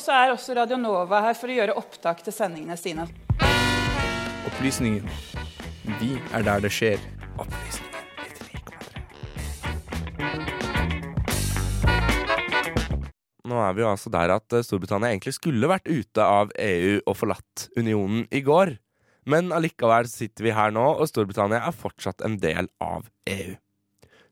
Og så er også Radio Nova her for å gjøre opptak til sendingene sine. Opplysningen. Vi er der det skjer. Opplysningen. Nå er vi jo altså der at eh, Storbritannia egentlig skulle vært ute av EU og forlatt unionen i går. Men allikevel sitter vi her nå, og Storbritannia er fortsatt en del av EU.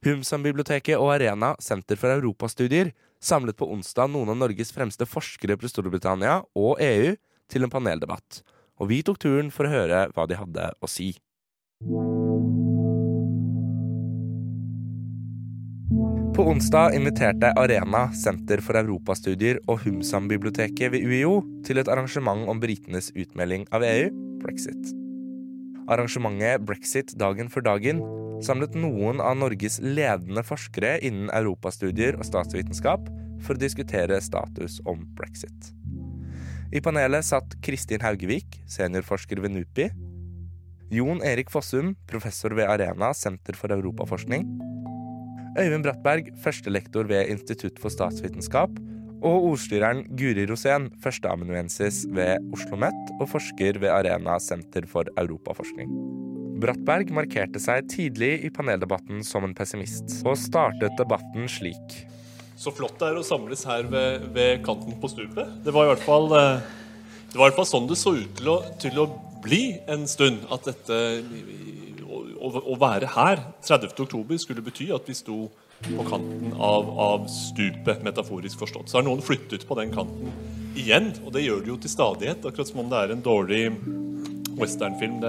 Humsan-biblioteket og Arena, Senter for europastudier, samlet på onsdag noen av Norges fremste forskere på Storbritannia og EU til en paneldebatt. Og vi tok turen for å høre hva de hadde å si. På onsdag inviterte Arena, Senter for europastudier og Humsam-biblioteket ved UiO til et arrangement om britenes utmelding av EU, brexit. Arrangementet Brexit dagen for dagen samlet noen av Norges ledende forskere innen europastudier og statsvitenskap for å diskutere status om brexit. I panelet satt Kristin Haugevik, seniorforsker ved NUPI, Jon Erik Fossum, professor ved Arena senter for europaforskning, Øyvind Brattberg, førstelektor ved Institutt for statsvitenskap, og ordstyreren Guri Rosén, førsteamanuensis ved Oslo OsloMet og forsker ved Arena senter for europaforskning. Brattberg markerte seg tidlig i paneldebatten som en pessimist, og startet debatten slik. Så flott det er å samles her ved, ved kanten på stupet. Det var i hvert fall, eh, det var i hvert fall sånn det så ut til å, til å bli en stund. At dette å, å, være her 30.10 skulle bety at vi sto på kanten av, av, stupet, metaforisk forstått. Så har noen flyttet på den kanten igjen, og det gjør det jo til stadighet. Akkurat som om det er en dårlig westernfilm.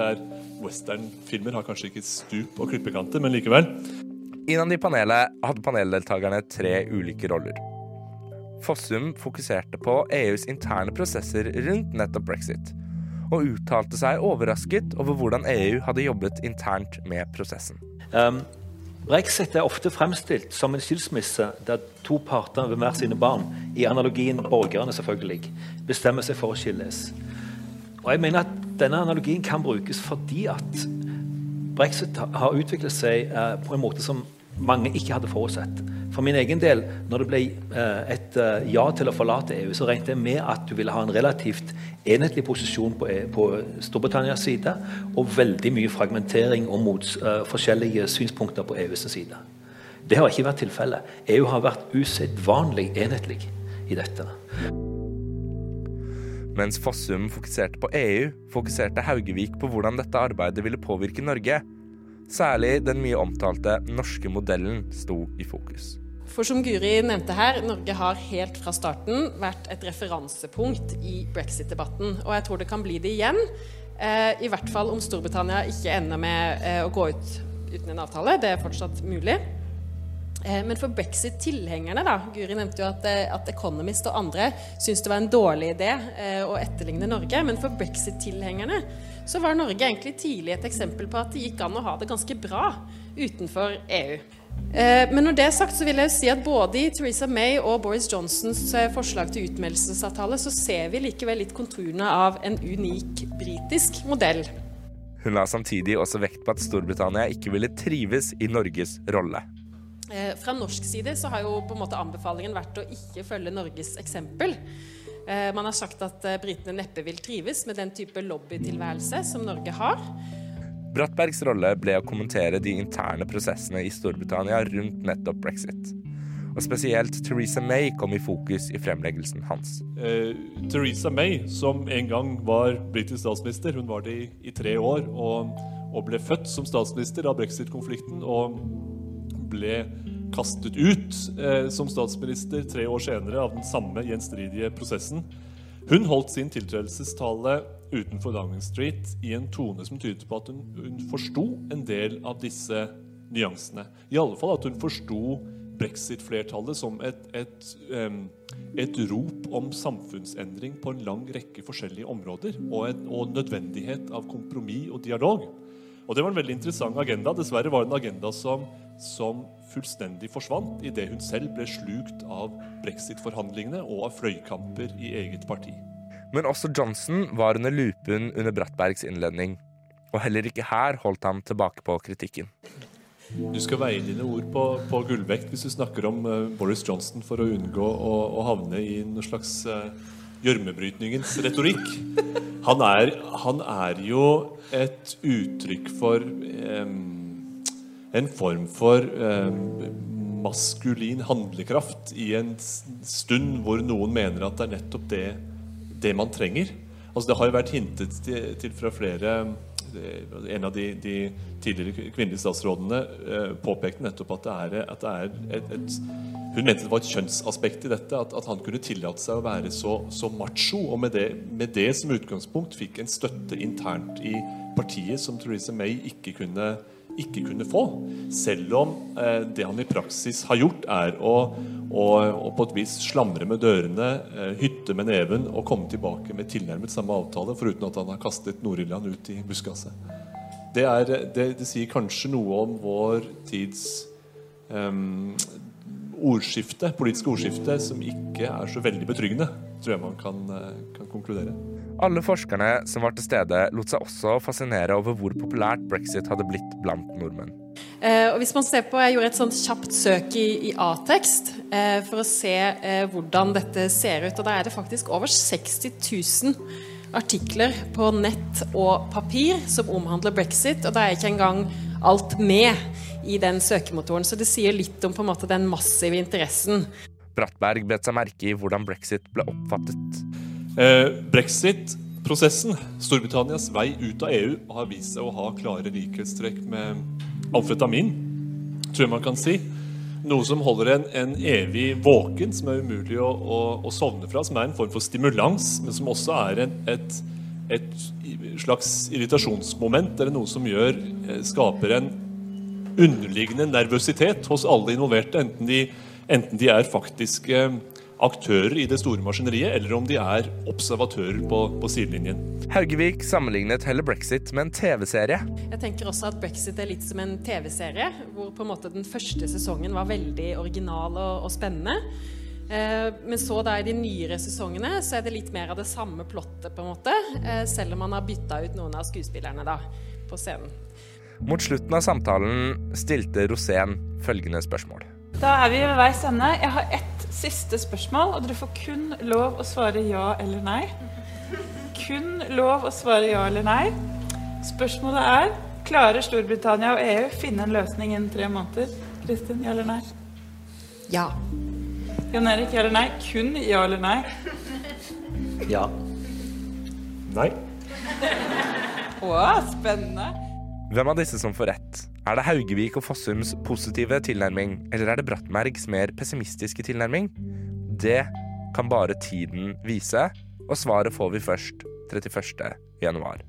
Westernfilmer har kanskje ikke stup og klippekanter, men likevel. Innad i panelet hadde paneldeltakerne tre ulike roller. Fossum fokuserte på EUs interne prosesser rundt nettopp brexit og uttalte seg overrasket over hvordan EU hadde jobbet internt med prosessen. Um, Brexit er ofte fremstilt som en skilsmisse der to parter ved hver sine barn, i analogien borgerne selvfølgelig, bestemmer seg for å skilles. Og jeg mener at Denne analogien kan brukes fordi at brexit har utviklet seg eh, på en måte som mange ikke hadde forutsett. For min egen del, når det ble eh, et eh, ja til å forlate EU, så regnet jeg med at du ville ha en relativt enhetlig posisjon på, e, på Storbritannias side, og veldig mye fragmentering og mot eh, forskjellige synspunkter på EUs side. Det har ikke vært tilfellet. EU har vært usedvanlig enhetlig i dette. Mens Fossum fokuserte på EU, fokuserte Haugevik på hvordan dette arbeidet ville påvirke Norge. Særlig den mye omtalte norske modellen sto i fokus. For som Guri nevnte her, Norge har helt fra starten vært et referansepunkt i brexit-debatten. Og jeg tror det kan bli det igjen. Eh, I hvert fall om Storbritannia ikke ender med eh, å gå ut uten en avtale. Det er fortsatt mulig. Eh, men for brexit-tilhengerne, da Guri nevnte jo at, at, Economist og andre syntes det var en dårlig idé å etterligne Norge. Men for brexit-tilhengerne så var Norge egentlig tidlig et eksempel på at det gikk an å ha det ganske bra utenfor EU. Eh, men når det er sagt, så vil jeg si at både i Theresa May og Boris Johnsons eh, forslag til utmeldelsesavtale, så ser vi likevel litt konturene av en unik britisk modell. Hun la samtidig også vekt på at Storbritannia ikke ville trives i Norges rolle. Eh, fra norsk side så har jo på en måte anbefalingen vært å ikke følge Norges eksempel. Eh, man har sagt at eh, britene neppe vil trives med den type lobbytilværelse som Norge har. Brattbergs rolle ble å kommentere de interne prosessene i Storbritannia rundt nettopp brexit. Og spesielt Theresa May kom i fokus i fremleggelsen hans. Eh, Theresa May, som en gang var britisk statsminister, hun var det i, i tre år, og, og, ble født som statsminister av brexit-konflikten og ble kastet ut eh, som statsminister tre år senere av den samme gjenstridige prosessen. Hun holdt sin tiltredelsestale utenfor Downing Street i en tone som tydet på at hun, hun forsto en del av disse nyansene. I alle fall at hun forsto brexit-flertallet som et, et, um, et, rop om samfunnsendring på en lang rekke forskjellige områder, og, en, og nødvendighet av kompromiss og dialog. Og Det var en veldig interessant agenda. Dessverre var det en agenda som, som fullstendig forsvant idet hun selv ble slukt av brexit-forhandlingene og av fløykamper i eget parti. Men også Johnson var under lupen under Brattbergs innledning. Og heller ikke her holdt han tilbake på kritikken. Du skal veie dine ord på, på gullvekt hvis du snakker om uh, Boris Johnson for å unngå å, å havne i noen slags uh, gjørmebrytningens retorikk. Han er, han er jo et uttrykk for eh, en form for eh, maskulin handlekraft i en stund hvor noen mener at det er nettopp det, det man trenger. Altså Det har jo vært hintet til, til fra flere En av de, de tidligere kvinnelige statsrådene eh, påpekte nettopp at det er, at det er et, et, Hun mente det var et kjønnsaspekt i dette. At, at han kunne tillate seg å være så, så macho. Og med det, med det, som utgangspunkt fikk en støtte internt i partiet som Theresa May ikke kunne ikke kunne få. Selv om eh, det han i praksis har gjort, er å, å, å på et vis slamre med dørene, eh, hytte med neven og komme tilbake med tilnærmet samme avtale, foruten at han har kastet Nord-Irland ut i buskaset. Det, er, det, det, sier kanskje noe om vår tids um, ordskifte, politiske ordskifte som ikke er så veldig betryggende, tror jeg man kan, eh, kan konkludere. Alle forskerne som var til stede, lot seg også fascinere over hvor populært brexit hadde blitt blant nordmenn. Eh, og hvis man ser på, Jeg gjorde et sånt kjapt søk i, i A-tekst eh, for å se eh, hvordan dette ser ut. og Da er det faktisk over 60 000 artikler på nett og papir som omhandler brexit. Og da er ikke engang alt med i den søkemotoren. Så det sier litt om på en måte den massive interessen. Brattberg bet seg merke i hvordan brexit ble oppfattet. Eh, Brexit-prosessen, Storbritannias vei ut av EU, har vist seg å ha klare likhetstrekk med amfetamin, tror jeg man kan si. Noe som holder en, en evig våken, som er umulig å, å, å, sovne fra. Som er en form for stimulans, men som også er en, et, et slags irritasjonsmoment. Eller noe som gjør, eh, skaper en underliggende nervøsitet hos alle involverte. Enten de, enten de er faktiske aktører i det store maskineriet, eller om de er observatører på, på sidelinjen. Haugevik sammenlignet heller brexit med en TV-serie. Jeg tenker også at brexit er litt som en TV-serie, hvor på en måte den første sesongen var veldig original og, og spennende. Eh, men så da i de nyere sesongene så er det litt mer av det samme plottet, på en måte. Eh, selv om man har bytta ut noen av skuespillerne da, på scenen. Mot slutten av samtalen stilte Rosén følgende spørsmål. Da er vi ved veis ende. Jeg har ett siste spørsmål, og dere får kun lov å svare ja eller nei. Kun lov å svare ja eller nei. Spørsmålet er klarer Storbritannia og EU finne en løsning innen tre måneder? Kristin, ja eller nei? Ja. Jan Erik, ja eller nei? Kun ja eller nei? Ja. Nei. Å, spennende. Hvem av disse som får rett? Er det Haugevik og Fossums positive tilnærming, eller er det Brattmergs mer pessimistiske tilnærming? Det kan bare tiden vise, og svaret får vi først 31. januar.